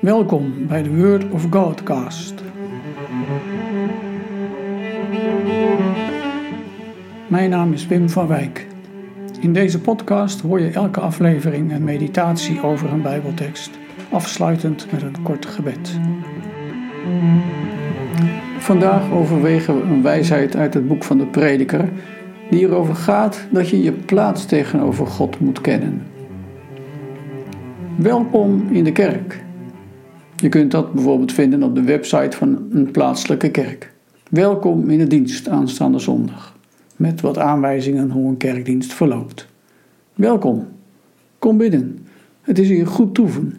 Welkom bij de Word of Godcast. Mijn naam is Wim van Wijk. In deze podcast hoor je elke aflevering een meditatie over een Bijbeltekst, afsluitend met een kort gebed. Vandaag overwegen we een wijsheid uit het boek van de Prediker, die erover gaat dat je je plaats tegenover God moet kennen. Welkom in de kerk. Je kunt dat bijvoorbeeld vinden op de website van een plaatselijke kerk. Welkom in de dienst aanstaande zondag. Met wat aanwijzingen hoe een kerkdienst verloopt. Welkom. Kom binnen. Het is hier goed toeven.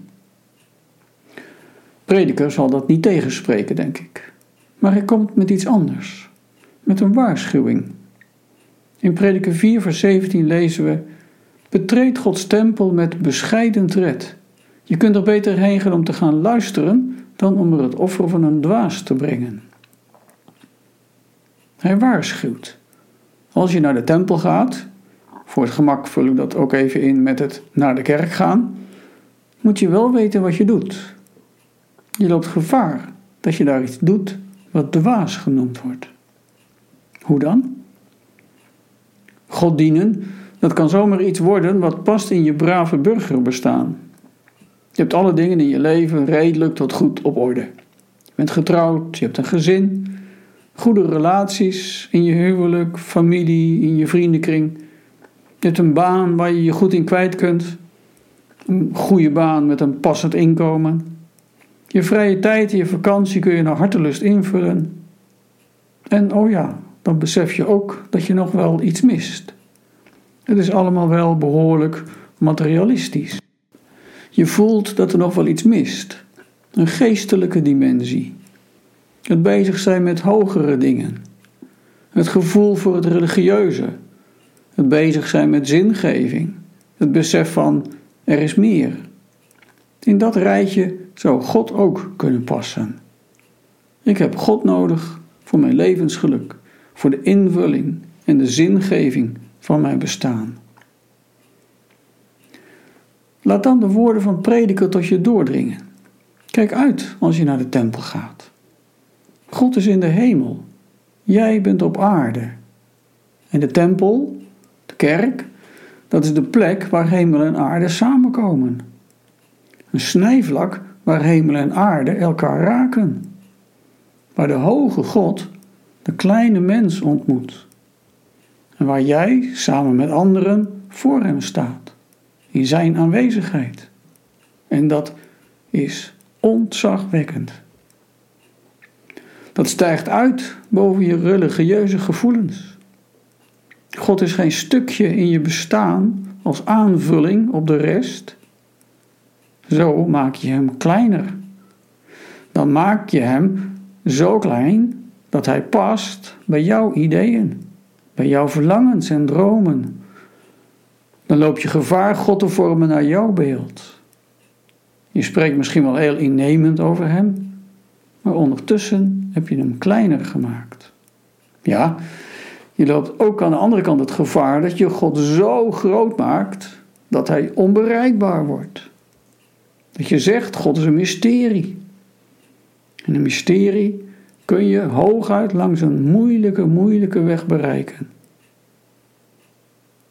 Prediker zal dat niet tegenspreken, denk ik. Maar hij komt met iets anders. Met een waarschuwing. In Prediker 4, vers 17 lezen we: Betreed Gods tempel met bescheiden tred. Je kunt er beter heen gaan om te gaan luisteren dan om er het offer van een dwaas te brengen. Hij waarschuwt. Als je naar de tempel gaat, voor het gemak vul ik dat ook even in met het naar de kerk gaan, moet je wel weten wat je doet. Je loopt gevaar dat je daar iets doet wat dwaas genoemd wordt. Hoe dan? God dienen, dat kan zomaar iets worden wat past in je brave burgerbestaan. Je hebt alle dingen in je leven redelijk tot goed op orde. Je bent getrouwd, je hebt een gezin, goede relaties in je huwelijk, familie, in je vriendenkring. Je hebt een baan waar je je goed in kwijt kunt. Een goede baan met een passend inkomen. Je vrije tijd en je vakantie kun je naar hartelust invullen. En oh ja, dan besef je ook dat je nog wel iets mist. Het is allemaal wel behoorlijk materialistisch. Je voelt dat er nog wel iets mist. Een geestelijke dimensie. Het bezig zijn met hogere dingen. Het gevoel voor het religieuze. Het bezig zijn met zingeving. Het besef van er is meer. In dat rijtje zou God ook kunnen passen. Ik heb God nodig voor mijn levensgeluk, voor de invulling en de zingeving van mijn bestaan. Laat dan de woorden van prediker tot je doordringen. Kijk uit als je naar de tempel gaat. God is in de hemel. Jij bent op aarde. En de tempel, de kerk, dat is de plek waar hemel en aarde samenkomen. Een snijvlak waar hemel en aarde elkaar raken. Waar de hoge God de kleine mens ontmoet. En waar jij samen met anderen voor hem staat in zijn aanwezigheid. En dat is ontzagwekkend. Dat stijgt uit boven je religieuze gevoelens. God is geen stukje in je bestaan als aanvulling op de rest. Zo maak je hem kleiner. Dan maak je hem zo klein dat hij past bij jouw ideeën, bij jouw verlangens en dromen, dan loop je gevaar God te vormen naar jouw beeld. Je spreekt misschien wel heel innemend over Hem, maar ondertussen heb je hem kleiner gemaakt. Ja, je loopt ook aan de andere kant het gevaar dat je God zo groot maakt dat Hij onbereikbaar wordt. Dat je zegt, God is een mysterie. En een mysterie kun je hooguit langs een moeilijke, moeilijke weg bereiken.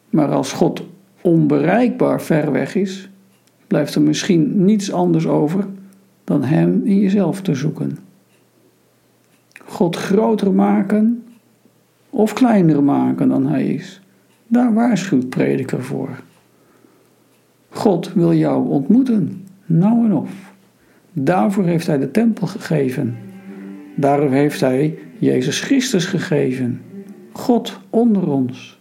Maar als God onbereikbaar ver weg is, blijft er misschien niets anders over dan Hem in jezelf te zoeken. God groter maken of kleiner maken dan Hij is, daar waarschuwt prediker voor. God wil jou ontmoeten, nou en of. Daarvoor heeft Hij de tempel gegeven. Daarom heeft Hij Jezus Christus gegeven. God onder ons.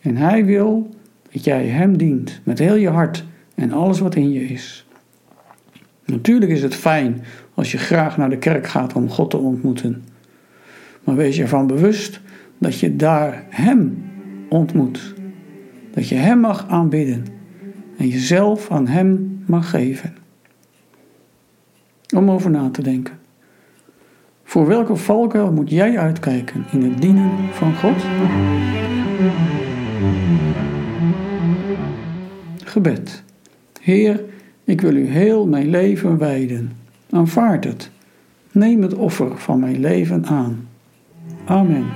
En Hij wil dat jij Hem dient met heel je hart en alles wat in je is. Natuurlijk is het fijn als je graag naar de kerk gaat om God te ontmoeten. Maar wees je ervan bewust dat je daar Hem ontmoet. Dat je Hem mag aanbidden en jezelf aan Hem mag geven. Om over na te denken. Voor welke valkuil moet jij uitkijken in het dienen van God? Gebed. Heer, Ik wil u heel mijn leven wijden. Aanvaard het. Neem het offer van mijn leven aan. Amen.